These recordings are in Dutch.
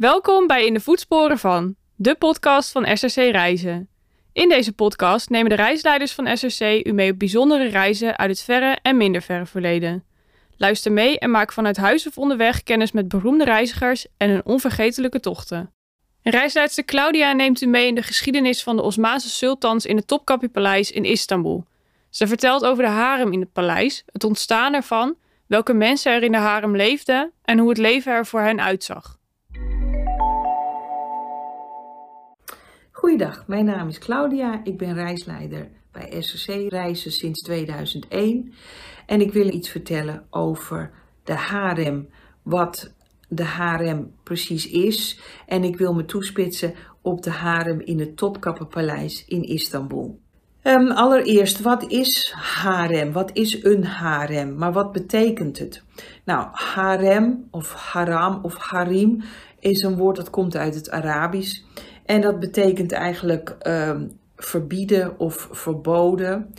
Welkom bij In de Voetsporen van, de podcast van SRC Reizen. In deze podcast nemen de reisleiders van SRC u mee op bijzondere reizen uit het verre en minder verre verleden. Luister mee en maak vanuit huis of onderweg kennis met beroemde reizigers en hun onvergetelijke tochten. Reisleidster Claudia neemt u mee in de geschiedenis van de Osmaanse sultans in het Topkapi-paleis in Istanbul. Ze vertelt over de harem in het paleis, het ontstaan ervan, welke mensen er in de harem leefden en hoe het leven er voor hen uitzag. Goeiedag, mijn naam is Claudia. Ik ben reisleider bij SRC Reizen sinds 2001. En ik wil iets vertellen over de harem, wat de harem precies is. En ik wil me toespitsen op de harem in het Topkappenpaleis in Istanbul. Um, allereerst, wat is harem? Wat is een harem? Maar wat betekent het? Nou, harem of haram of harim is een woord dat komt uit het Arabisch. En dat betekent eigenlijk um, verbieden of verboden.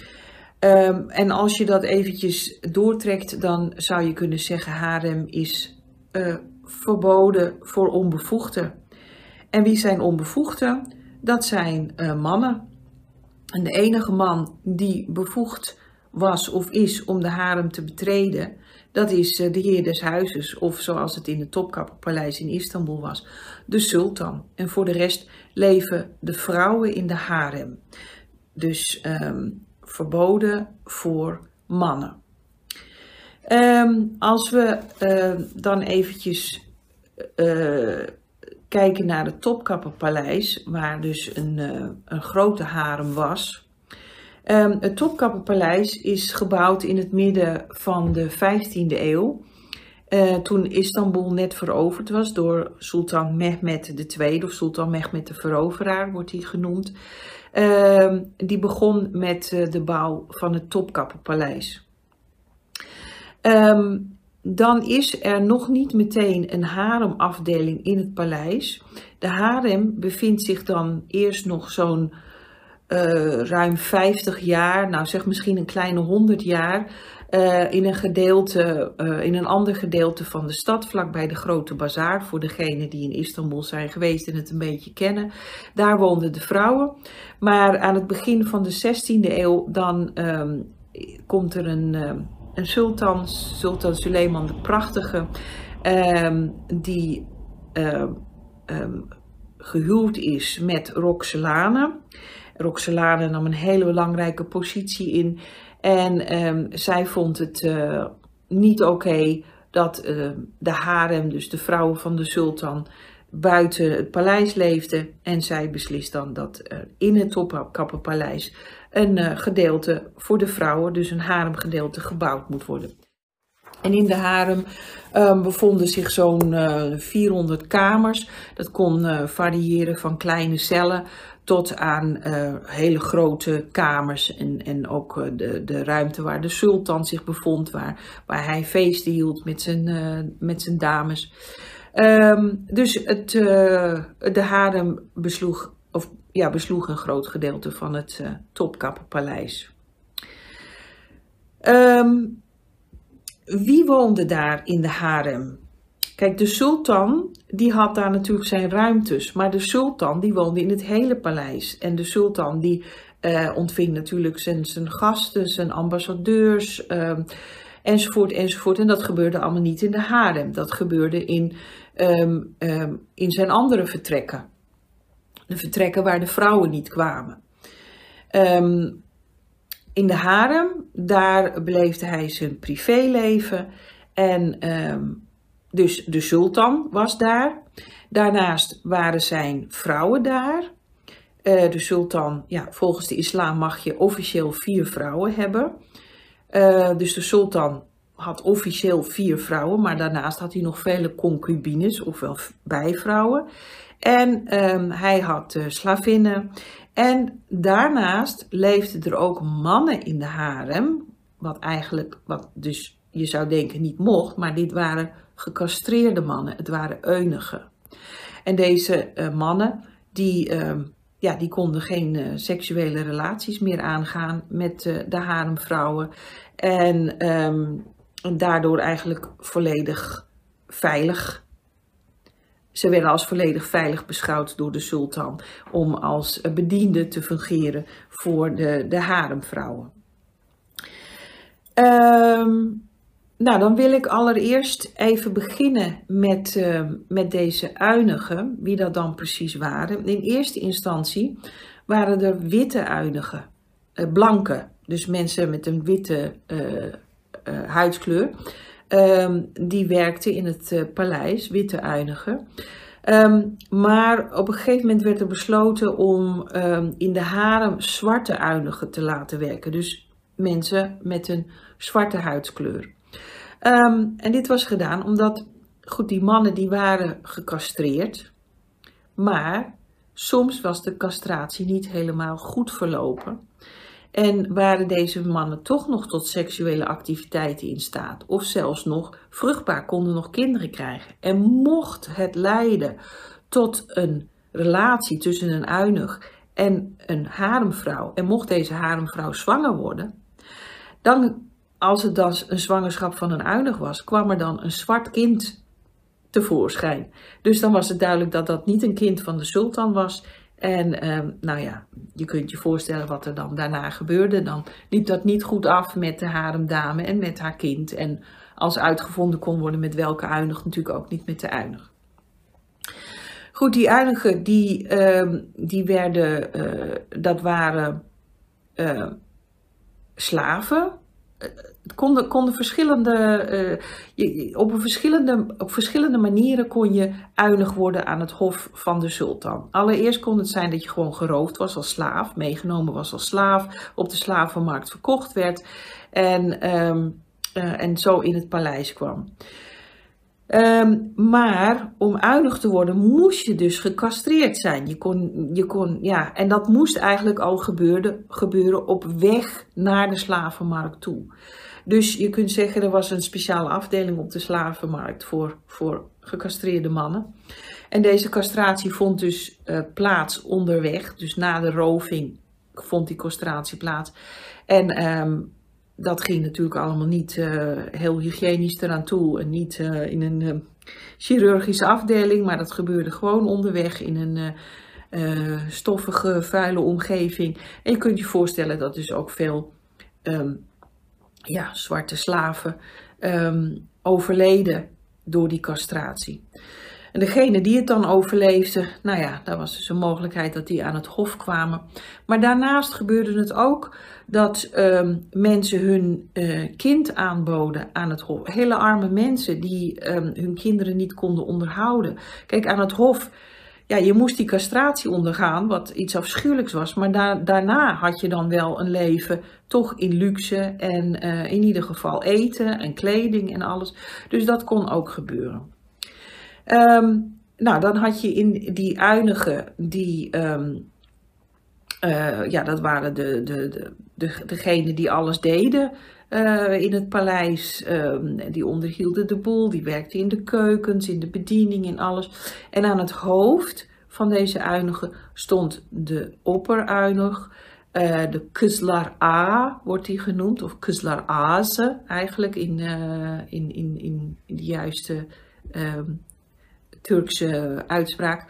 Um, en als je dat eventjes doortrekt, dan zou je kunnen zeggen harem is uh, verboden voor onbevoegden. En wie zijn onbevoegden? Dat zijn uh, mannen. En de enige man die bevoegd was of is om de harem te betreden, dat is eh, de heer des huizes, of zoals het in het Topkappenpaleis in Istanbul was, de sultan. En voor de rest leven de vrouwen in de harem. Dus um, verboden voor mannen. Um, als we uh, dan eventjes uh, kijken naar het Topkappenpaleis, waar dus een, uh, een grote harem was. Um, het Topkappenpaleis is gebouwd in het midden van de 15e eeuw. Uh, toen Istanbul net veroverd was door Sultan Mehmed II, of Sultan Mehmed de Veroveraar wordt hij genoemd. Uh, die begon met uh, de bouw van het Topkappenpaleis. Um, dan is er nog niet meteen een haremafdeling in het paleis. De harem bevindt zich dan eerst nog zo'n uh, ruim 50 jaar, nou zeg misschien een kleine 100 jaar, uh, in een gedeelte, uh, in een ander gedeelte van de stad, vlakbij de Grote Bazaar, voor degenen die in Istanbul zijn geweest en het een beetje kennen. Daar woonden de vrouwen. Maar aan het begin van de 16e eeuw, dan um, komt er een, een sultan, Sultan Suleiman de Prachtige, um, die gehuwd is met Roxelane. Roxelane nam een hele belangrijke positie in. En um, zij vond het uh, niet oké dat uh, de harem, dus de vrouwen van de sultan, buiten het paleis leefden. En zij beslist dan dat uh, in het Topkappenpaleis een gedeelte voor de vrouwen, dus een haremgedeelte, gebouwd moet worden. En in de harem um, bevonden zich zo'n uh, 400 kamers. Dat kon uh, variëren van kleine cellen tot aan uh, hele grote kamers en, en ook de, de ruimte waar de sultan zich bevond, waar, waar hij feesten hield met zijn, met zijn dames. Um, dus het, de harem besloeg, of, ja, besloeg een groot gedeelte van het Topkappenpaleis. Um, wie woonde daar in de harem? Kijk, de sultan die had daar natuurlijk zijn ruimtes, maar de sultan die woonde in het hele paleis. En de sultan die uh, ontving natuurlijk zijn, zijn gasten, zijn ambassadeurs, uh, enzovoort, enzovoort. En dat gebeurde allemaal niet in de harem. Dat gebeurde in, um, um, in zijn andere vertrekken. De vertrekken waar de vrouwen niet kwamen. In de harem, daar beleefde hij zijn privéleven en dus de sultan was daar. Daarnaast waren zijn vrouwen daar. Uh, de sultan, ja, volgens de islam mag je officieel vier vrouwen hebben. Uh, dus de sultan had officieel vier vrouwen, maar daarnaast had hij nog vele concubines, ofwel bijvrouwen. En um, hij had uh, slavinnen. En daarnaast leefden er ook mannen in de harem, wat eigenlijk, wat dus je zou denken niet mocht, maar dit waren gecastreerde mannen, het waren eunigen. En deze uh, mannen, die, uh, ja, die konden geen uh, seksuele relaties meer aangaan met de haremvrouwen. En um, daardoor eigenlijk volledig veilig ze werden als volledig veilig beschouwd door de sultan om als bediende te fungeren voor de, de haremvrouwen. Ehm, nou, dan wil ik allereerst even beginnen met, uh, met deze uinigen, wie dat dan precies waren. In eerste instantie waren er witte uinigen, uh, blanke, dus mensen met een witte uh, huidskleur. Um, die werkten in het paleis, witte uinigen. Um, maar op een gegeven moment werd er besloten om um, in de harem zwarte uinigen te laten werken. Dus mensen met een zwarte huidskleur. En dit was gedaan omdat, goed, die mannen die waren gecastreerd, maar soms was de castratie niet helemaal goed verlopen. En waren deze mannen toch nog tot seksuele activiteiten in staat, of zelfs nog vruchtbaar, konden nog kinderen krijgen. En mocht het leiden tot een relatie tussen een uinig en een haremvrouw, en mocht deze haremvrouw zwanger worden, dan, als het dan een zwangerschap van een uinig was, kwam er dan een zwart kind tevoorschijn. Dus dan was het duidelijk dat dat niet een kind van de sultan was. En um, nou ja, je kunt je voorstellen wat er dan daarna gebeurde. Dan liep dat niet goed af met de haremdame en met haar kind. En als uitgevonden kon worden met welke uinig, natuurlijk ook niet met de uinig. Goed, die uinigen die, uh, die werden, uh, dat waren uh, slaven. Het konden, verschillende, uh, op, een verschillende, op verschillende manieren kon je uinig worden aan het hof van de sultan. Allereerst kon het zijn dat je gewoon geroofd was als slaaf, meegenomen was als slaaf, op de slavenmarkt verkocht werd en, um, uh, en zo in het paleis kwam. Um, maar om uinig te worden moest je dus gecastreerd zijn. Je kon, je kon, ja, en dat moest eigenlijk al gebeurde, gebeuren op weg naar de slavenmarkt toe. Dus je kunt zeggen, er was een speciale afdeling op de slavenmarkt voor, voor gecastreerde mannen. En deze castratie vond dus uh, plaats onderweg. Dus na de roving vond die castratie plaats. En um, dat ging natuurlijk allemaal niet uh, heel hygiënisch eraan toe. En niet uh, in een uh, chirurgische afdeling, maar dat gebeurde gewoon onderweg in een stoffige, vuile omgeving. En je kunt je voorstellen dat dus ook veel um, ja, zwarte slaven um, overleden door die castratie. En degene die het dan overleefde, nou ja, daar was dus een mogelijkheid dat die aan het hof kwamen. Maar daarnaast gebeurde het ook dat um, mensen hun uh, kind aanboden aan het hof. Hele arme mensen die um, hun kinderen niet konden onderhouden. Kijk, aan het hof, ja, je moest die castratie ondergaan, wat iets afschuwelijks was. Maar da daarna had je dan wel een leven toch in luxe en uh, in ieder geval eten en kleding en alles. Dus dat kon ook gebeuren. Um, nou, dan had je in die uinigen, die, uh, ja, dat waren de, de, de, de, degenen die alles deden uh, in het paleis. Um, die onderhielden de boel, die werkten in de keukens, in de bediening, in alles. En aan het hoofd van deze uinigen stond de opperuinig. Uh, de Kuzlar A wordt die genoemd, of Kuzlar Aze eigenlijk in, in, in, in, de juiste um, Turkse uitspraak.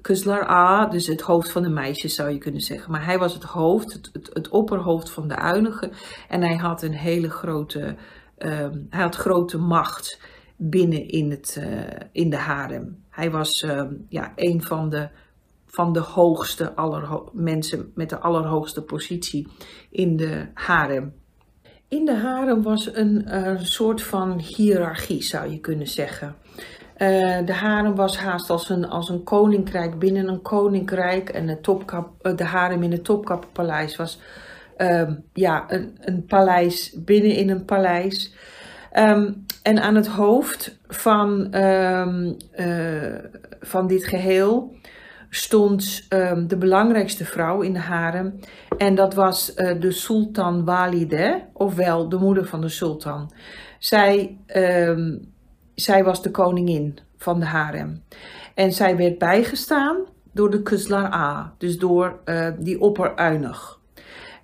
Kuzlar A, dus het hoofd van de meisjes zou je kunnen zeggen. Maar hij was het hoofd, het, het, opperhoofd van de uinigen. En hij had een hele grote, um, hij had grote macht binnen in, het, uh, in de harem. Hij was um, ja, een van de, van de hoogste allerho mensen met de allerhoogste positie in de harem. In de harem was een uh, soort van hiërarchie, zou je kunnen zeggen. Uh, de harem was haast als een, als een koninkrijk binnen een koninkrijk. En de, topkap, uh, de harem in het Topkappenpaleis was uh, ja, een, een paleis binnen in een paleis. Um, en aan het hoofd van, um, van dit geheel stond um, de belangrijkste vrouw in de harem. En dat was de sultan Walide, ofwel de moeder van de sultan. Zij zij was de koningin van de harem. En zij werd bijgestaan door de Kuslar A, dus door uh, die opperuinig.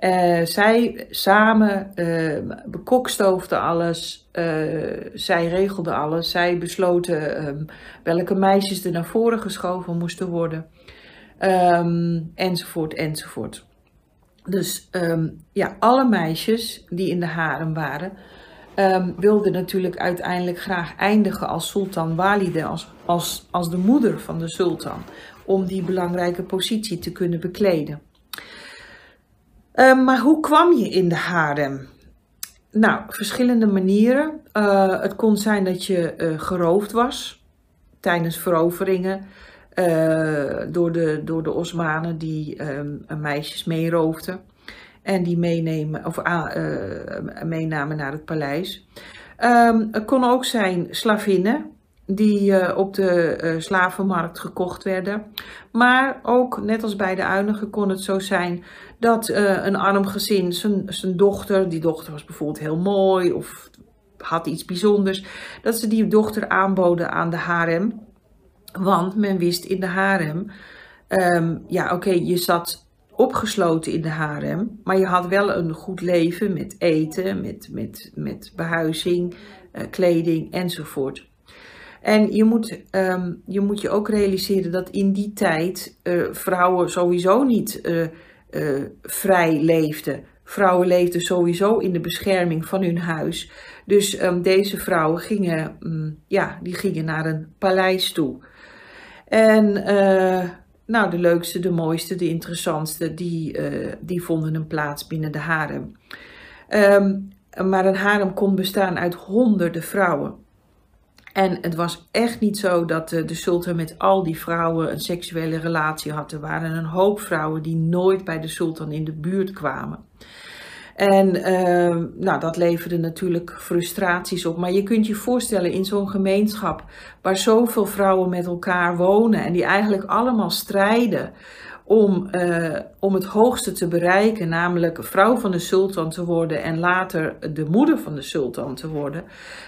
Uh, zij samen uh, bekokstoofden alles. Zij regelden alles. Zij besloten um, welke meisjes er naar voren geschoven moesten worden. Um, enzovoort, enzovoort. Dus um, ja, alle meisjes die in de harem waren, wilden natuurlijk uiteindelijk graag eindigen als sultan Walide, als, als, als de moeder van de sultan, om die belangrijke positie te kunnen bekleden. Uh, maar hoe kwam je in de harem? Nou, verschillende manieren. Uh, het kon zijn dat je uh, geroofd was tijdens veroveringen door, de, door de Osmanen die um, meisjes meeroofden en die meenemen, of, meenamen naar het paleis. Het kon ook zijn slavinnen die uh, op de uh, slavenmarkt gekocht werden. Maar ook, net als bij de Uinigen, kon het zo zijn dat een arm gezin zijn dochter, die dochter was bijvoorbeeld heel mooi of had iets bijzonders, dat ze die dochter aanboden aan de harem. Want men wist in de harem, um, ja oké, je zat opgesloten in de harem, maar je had wel een goed leven met eten, met, met, met behuizing, kleding enzovoort. En je moet, um, je moet je ook realiseren dat in die tijd uh, vrouwen sowieso niet uh, vrij leefden. Vrouwen leefden sowieso in de bescherming van hun huis. Dus um, deze vrouwen gingen, um, ja, die gingen naar een paleis toe. En nou, de leukste, de mooiste, de interessantste, die, die vonden een plaats binnen de harem. maar een harem kon bestaan uit honderden vrouwen. En het was echt niet zo dat de, de sultan met al die vrouwen een seksuele relatie had. Er waren een hoop vrouwen die nooit bij de sultan in de buurt kwamen. En uh, nou, dat leverde natuurlijk frustraties op. Maar je kunt je voorstellen in zo'n gemeenschap waar zoveel vrouwen met elkaar wonen en die eigenlijk allemaal strijden om, uh, om het hoogste te bereiken, namelijk vrouw van de sultan te worden en later de moeder van de sultan te worden,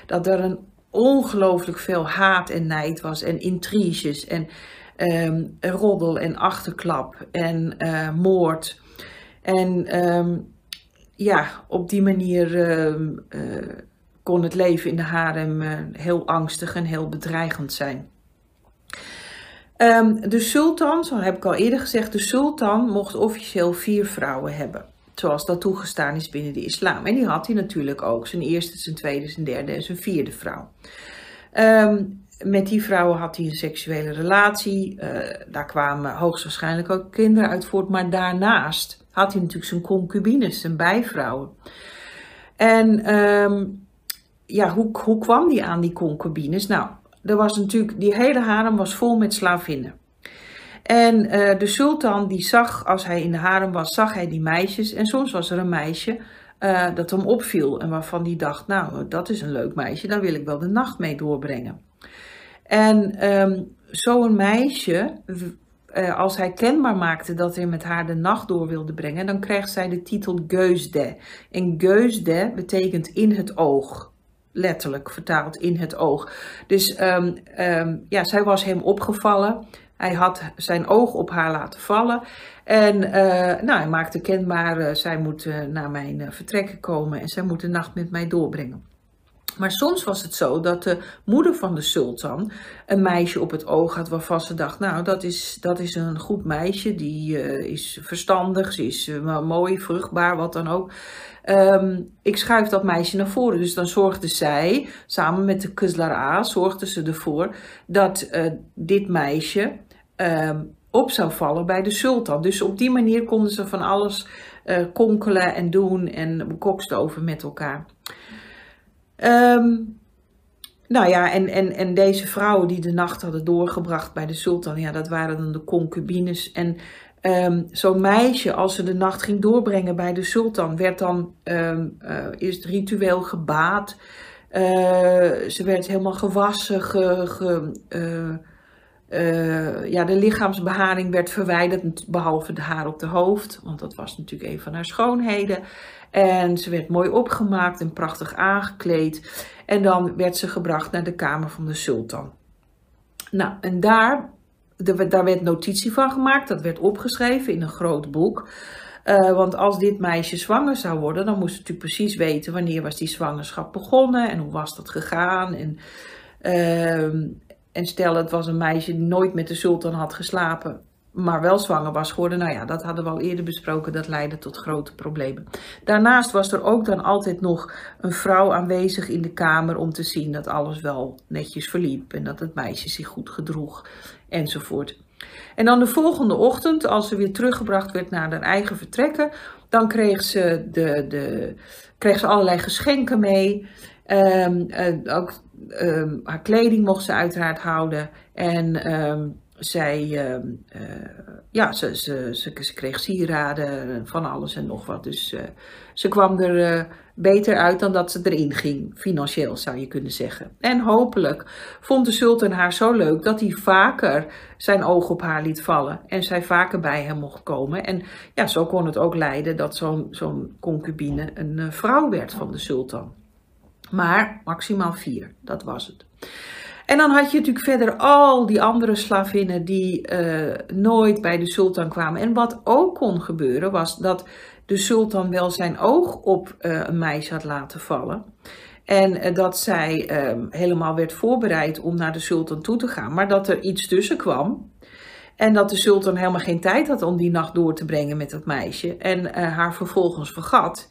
dat er een ongelooflijk veel haat en nijd was en intriges en um, roddel en achterklap en uh, moord. En um, ja, op die manier uh, uh, kon het leven in de harem uh, heel angstig en heel bedreigend zijn. Um, de sultan, zo heb ik al eerder gezegd, de sultan mocht officieel vier vrouwen hebben zoals dat toegestaan is binnen de islam. En die had hij natuurlijk ook, zijn eerste, zijn tweede, zijn derde en zijn vierde vrouw. Um, met die vrouwen had hij een seksuele relatie. Uh, daar kwamen hoogstwaarschijnlijk ook kinderen uit voort. Maar daarnaast had hij natuurlijk zijn concubines, zijn bijvrouwen. En um, ja, hoe, hoe kwam die aan die concubines? Nou, er was natuurlijk, die hele harem was vol met slavinnen. En uh, de sultan die zag, als hij in de harem was, zag hij die meisjes. En soms was er een meisje uh, dat hem opviel en waarvan hij dacht, nou, dat is een leuk meisje, daar wil ik wel de nacht mee doorbrengen. En um, zo'n meisje, uh, als hij kenbaar maakte dat hij met haar de nacht door wilde brengen, dan kreeg zij de titel Geusde. En Geusde betekent in het oog letterlijk vertaald in het oog. Dus um, um, ja, zij was hem opgevallen. Hij had zijn oog op haar laten vallen. En uh, nou, hij maakte kenbaar, uh, zij moet naar mijn vertrekken komen en zij moet de nacht met mij doorbrengen. Maar soms was het zo dat de moeder van de sultan een meisje op het oog had waarvan ze dacht, nou dat is, dat is een goed meisje, die is verstandig, ze is mooi, vruchtbaar, wat dan ook. Um, ik schuif dat meisje naar voren. Dus dan zorgde zij, samen met de Kuzlara, zorgde ze ervoor dat dit meisje um, op zou vallen bij de sultan. Dus op die manier konden ze van alles uh, konkelen en doen en kokstoven met elkaar. Um, nou ja, en, en, en deze vrouwen die de nacht hadden doorgebracht bij de sultan, ja, dat waren dan de concubines. En um, zo'n meisje, als ze de nacht ging doorbrengen bij de sultan, werd dan um, uh, ritueel gebaat. Uh, ze werd helemaal gewassen, ge, ge, uh, uh, ja, de lichaamsbeharing werd verwijderd, behalve de haar op de hoofd, want dat was natuurlijk een van haar schoonheden. En ze werd mooi opgemaakt en prachtig aangekleed. En dan werd ze gebracht naar de kamer van de sultan. Nou, en daar, daar werd notitie van gemaakt, dat werd opgeschreven in een groot boek. Uh, want als dit meisje zwanger zou worden, dan moest ze natuurlijk precies weten wanneer was die zwangerschap begonnen en hoe was dat gegaan. En, uh, en stel het was een meisje die nooit met de sultan had geslapen, maar wel zwanger was geworden. Nou ja, dat hadden we al eerder besproken. Dat leidde tot grote problemen. Daarnaast was er ook dan altijd nog een vrouw aanwezig in de kamer om te zien dat alles wel netjes verliep en dat het meisje zich goed gedroeg enzovoort. En dan de volgende ochtend, als ze weer teruggebracht werd naar haar eigen vertrekken, dan kreeg ze, de, de, kreeg ze allerlei geschenken mee. Um, uh, ook um, haar kleding mocht ze uiteraard houden. En um, zij, uh, uh, ja, ze, ze, ze, kreeg sieraden, van alles en nog wat. Dus uh, ze kwam er beter uit dan dat ze erin ging, financieel zou je kunnen zeggen. En hopelijk vond de sultan haar zo leuk dat hij vaker zijn oog op haar liet vallen en zij vaker bij hem mocht komen. En ja, zo kon het ook leiden dat zo'n zo'n concubine een vrouw werd van de sultan. Maar maximaal vier, dat was het. En dan had je natuurlijk verder al die andere slavinnen die uh, nooit bij de sultan kwamen. En wat ook kon gebeuren was dat de sultan wel zijn oog op uh, een meisje had laten vallen. En uh, dat zij helemaal werd voorbereid om naar de sultan toe te gaan. Maar dat er iets tussen kwam. En dat de sultan helemaal geen tijd had om die nacht door te brengen met dat meisje. En haar vervolgens vergat.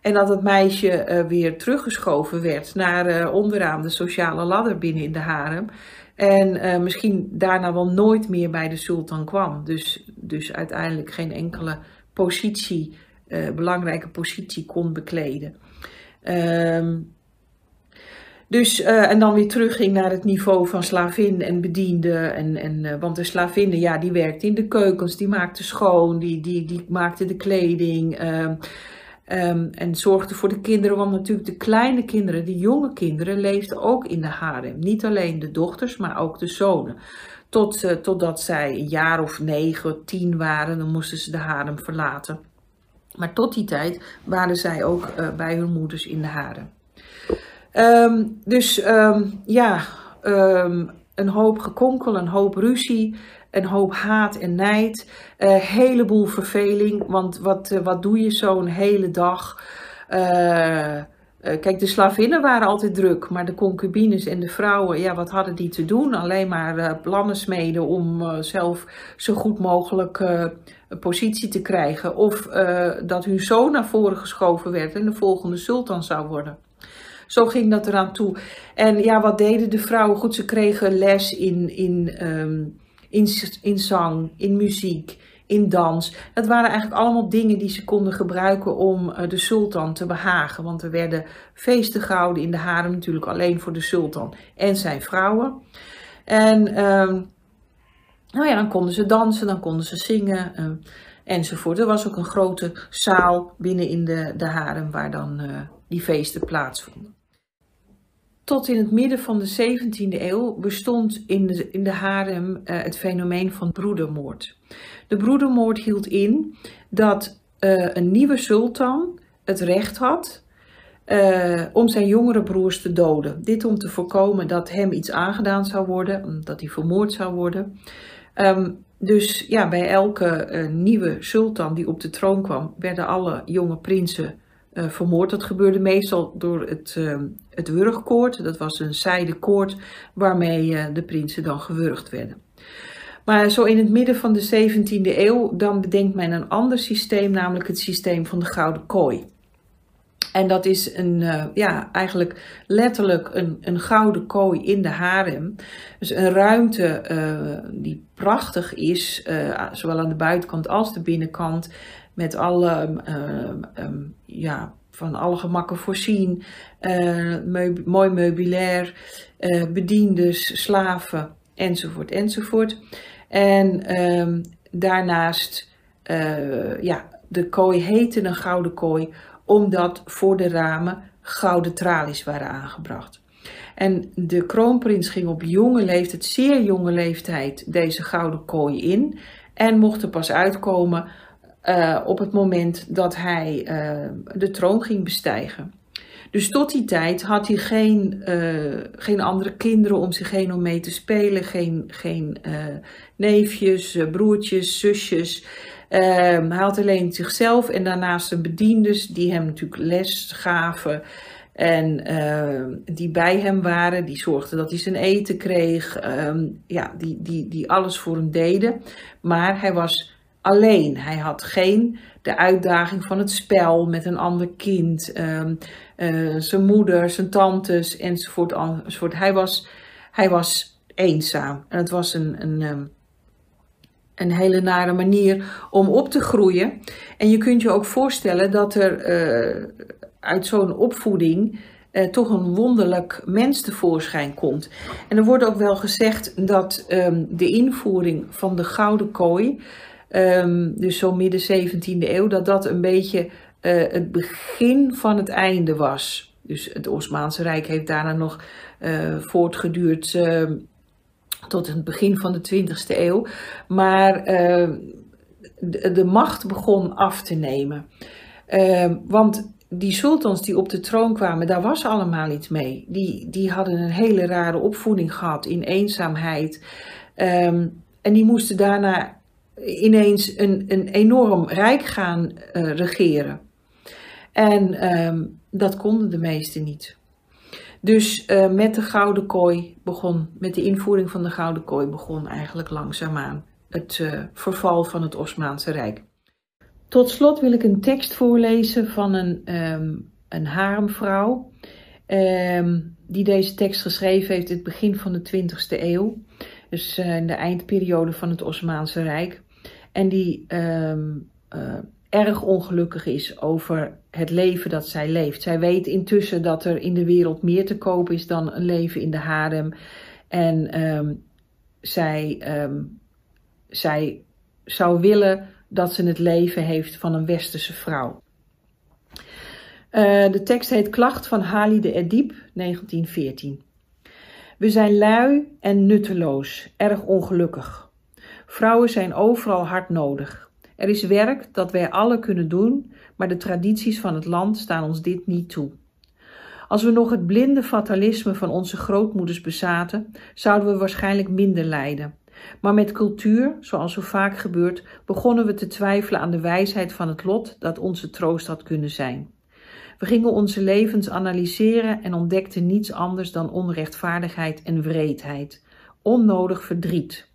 En dat het meisje uh, weer teruggeschoven werd naar uh, onderaan de sociale ladder binnen in de harem. En uh, misschien daarna wel nooit meer bij de sultan kwam. Dus, dus uiteindelijk geen enkele positie, belangrijke positie kon bekleden. Um, dus, en dan weer terugging naar het niveau van slavin en bediende. En, en, want de slavinnen, ja, die werkte in de keukens, die maakte schoon, die, die, die maakte de kleding. Uh, Um, en zorgde voor de kinderen, want natuurlijk de kleine kinderen, de jonge kinderen, leefden ook in de harem. Niet alleen de dochters, maar ook de zonen. Tot, uh, totdat zij een jaar of negen, tien waren, dan moesten ze de harem verlaten. Maar tot die tijd waren zij ook uh, bij hun moeders in de harem. Um, dus um, ja, een hoop gekonkel, een hoop ruzie een hoop haat en nijd, een uh, heleboel verveling. Want wat, uh, wat doe je zo'n hele dag? Uh, kijk, de slavinnen waren altijd druk, maar de concubines en de vrouwen, ja, wat hadden die te doen? Alleen maar plannen smeden om zelf zo goed mogelijk een positie te krijgen. Of dat hun zoon naar voren geschoven werd en de volgende sultan zou worden. Zo ging dat eraan toe. En ja, wat deden de vrouwen? Goed, ze kregen les in, in um, in, zang, in muziek, in dans. Dat waren eigenlijk allemaal dingen die ze konden gebruiken om uh, de sultan te behagen. Want er werden feesten gehouden in de harem natuurlijk alleen voor de sultan en zijn vrouwen. En uh, nou ja, dan konden ze dansen, dan konden ze zingen uh, enzovoort. Er was ook een grote zaal binnen in de, de harem waar dan uh, die feesten plaatsvonden. Tot in het midden van de 17e eeuw bestond in de, in de harem uh, het fenomeen van broedermoord. De broedermoord hield in dat uh, een nieuwe sultan het recht had uh, om zijn jongere broers te doden. Dit om te voorkomen dat hem iets aangedaan zou worden, dat hij vermoord zou worden. Um, dus ja, bij elke nieuwe sultan die op de troon kwam, werden alle jonge prinsen uh, vermoord. Dat gebeurde meestal door het, uh, het wurgkoord. Dat was een zijde koord waarmee uh, de prinsen dan gewurgd werden. Maar zo in het midden van de 17e eeuw, dan bedenkt men een ander systeem, namelijk het systeem van de gouden kooi. En dat is een, ja, eigenlijk letterlijk een, een gouden kooi in de harem. Dus een ruimte die prachtig is, zowel aan de buitenkant als de binnenkant met alle, uh, um, ja, van alle gemakken voorzien, meub mooi meubilair, uh, bediendes, slaven, enzovoort, enzovoort. En daarnaast, ja, de kooi heette een gouden kooi, omdat voor de ramen gouden tralies waren aangebracht. En de kroonprins ging op jonge leeftijd, zeer jonge leeftijd, deze gouden kooi in en mocht er pas uitkomen uh, op het moment dat hij uh, de troon ging bestijgen. Dus tot die tijd had hij geen, uh, geen andere kinderen om zich heen om mee te spelen, geen, geen neefjes, broertjes, zusjes. Ehm, hij had alleen zichzelf en daarnaast de bediendes die hem natuurlijk les gaven. En ehm, die bij hem waren, die zorgden dat hij zijn eten kreeg. Ehm, ja, die, die, die alles voor hem deden. Maar hij was alleen. Hij had geen de uitdaging van het spel met een ander kind. Eh, zijn moeder, zijn tantes enzovoort, enzovoort. Hij was, hij was eenzaam. En het was een, een, een hele nare manier om op te groeien. En je kunt je ook voorstellen dat er uh, uit zo'n opvoeding uh, toch een wonderlijk mens tevoorschijn komt. En er wordt ook wel gezegd dat um, de invoering van de gouden kooi, um, dus zo midden 17e eeuw, dat dat een beetje uh, het begin van het einde was. Dus het Osmaanse Rijk heeft daarna nog voortgeduurd tot het begin van de 20e eeuw. Maar uh, de, de, macht begon af te nemen. Want die sultans die op de troon kwamen, daar was allemaal iets mee. Die, die hadden een hele rare opvoeding gehad in eenzaamheid. En die moesten daarna ineens een, een enorm rijk gaan uh, regeren. En um, dat konden de meesten niet. Dus uh, met de gouden kooi begon, met de invoering van de gouden kooi begon eigenlijk langzaamaan het uh, verval van het Osmaanse Rijk. Tot slot wil ik een tekst voorlezen van een, um, een haremvrouw. Um, die deze tekst geschreven heeft in het begin van de 20e eeuw. Dus in de eindperiode van het Osmaanse Rijk. En die um, erg ongelukkig is over het leven dat zij leeft. Zij weet intussen dat er in de wereld meer te koop is dan een leven in de harem. En um, zij, um, zij zou willen dat ze het leven heeft van een westerse vrouw. Uh, de tekst heet Klacht van Hali de Edip, 1914. We zijn lui en nutteloos, erg ongelukkig. Vrouwen zijn overal hard nodig. Er is werk dat wij alle kunnen doen, maar de tradities van het land staan ons dit niet toe. Als we nog het blinde fatalisme van onze grootmoeders bezaten, zouden we waarschijnlijk minder lijden. Maar met cultuur, zoals zo vaak gebeurt, begonnen we te twijfelen aan de wijsheid van het lot dat onze troost had kunnen zijn. We gingen onze levens analyseren en ontdekten niets anders dan onrechtvaardigheid en wreedheid, onnodig verdriet.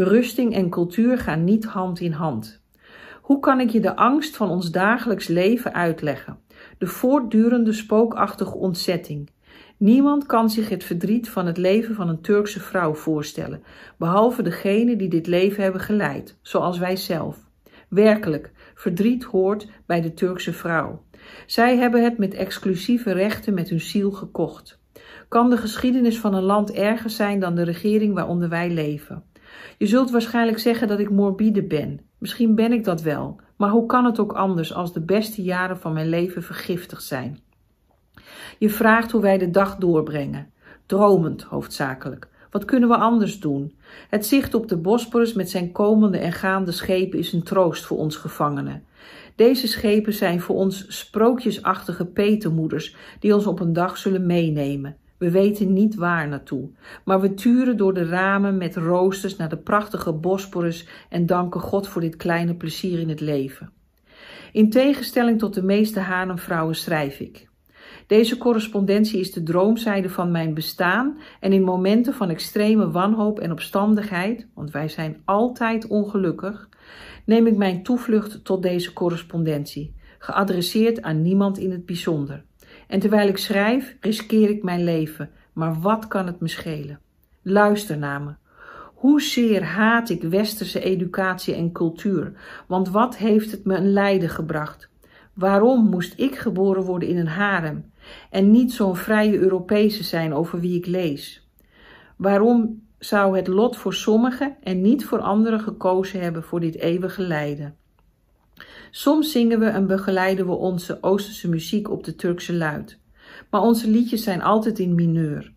Berusting en cultuur gaan niet hand in hand. Hoe kan ik je de angst van ons dagelijks leven uitleggen? De voortdurende spookachtige ontzetting. Niemand kan zich het verdriet van het leven van een Turkse vrouw voorstellen, behalve degenen die dit leven hebben geleid, zoals wij zelf. Werkelijk, verdriet hoort bij de Turkse vrouw. Zij hebben het met exclusieve rechten met hun ziel gekocht. Kan de geschiedenis van een land erger zijn dan de regering waaronder wij leven? Je zult waarschijnlijk zeggen dat ik morbide ben. Misschien ben ik dat wel, maar hoe kan het ook anders als de beste jaren van mijn leven vergiftigd zijn? Je vraagt hoe wij de dag doorbrengen. Dromend hoofdzakelijk. Wat kunnen we anders doen? Het zicht op de Bosporus met zijn komende en gaande schepen is een troost voor ons gevangenen. Deze schepen zijn voor ons sprookjesachtige petermoeders die ons op een dag zullen meenemen. We weten niet waar naartoe, maar we turen door de ramen met roosters naar de prachtige Bosporus en danken God voor dit kleine plezier in het leven. In tegenstelling tot de meeste Hanemvrouwen schrijf ik. Deze correspondentie is de droomzijde van mijn bestaan en in momenten van extreme wanhoop en opstandigheid, want wij zijn altijd ongelukkig, neem ik mijn toevlucht tot deze correspondentie, geadresseerd aan niemand in het bijzonder. En terwijl ik schrijf, riskeer ik mijn leven. Maar wat kan het me schelen? Luister naar me. Hoezeer haat ik westerse educatie en cultuur? Want wat heeft het me een lijden gebracht? Waarom moest ik geboren worden in een harem en niet zo'n vrije Europese zijn over wie ik lees? Waarom zou het lot voor sommigen en niet voor anderen gekozen hebben voor dit eeuwige lijden? Soms zingen we en begeleiden we onze Oosterse muziek op de Turkse luid. Maar onze liedjes zijn altijd in mineur.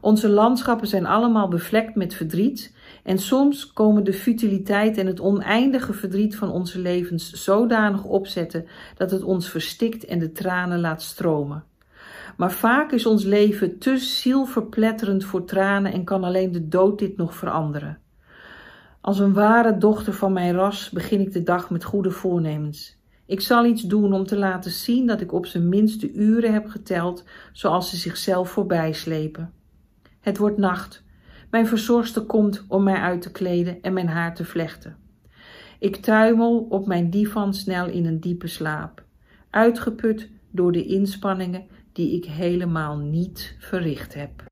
Onze landschappen zijn allemaal bevlekt met verdriet en soms komen de futiliteit en het oneindige verdriet van onze levens zodanig opzetten dat het ons verstikt en de tranen laat stromen. Maar vaak is ons leven te zielverpletterend voor tranen en kan alleen de dood dit nog veranderen. Als een ware dochter van mijn ras begin ik de dag met goede voornemens. Ik zal iets doen om te laten zien dat ik op zijn minst de uren heb geteld zoals ze zichzelf voorbij slepen. Het wordt nacht. Mijn verzorgster komt om mij uit te kleden en mijn haar te vlechten. Ik tuimel op mijn divan snel in een diepe slaap, uitgeput door de inspanningen die ik helemaal niet verricht heb.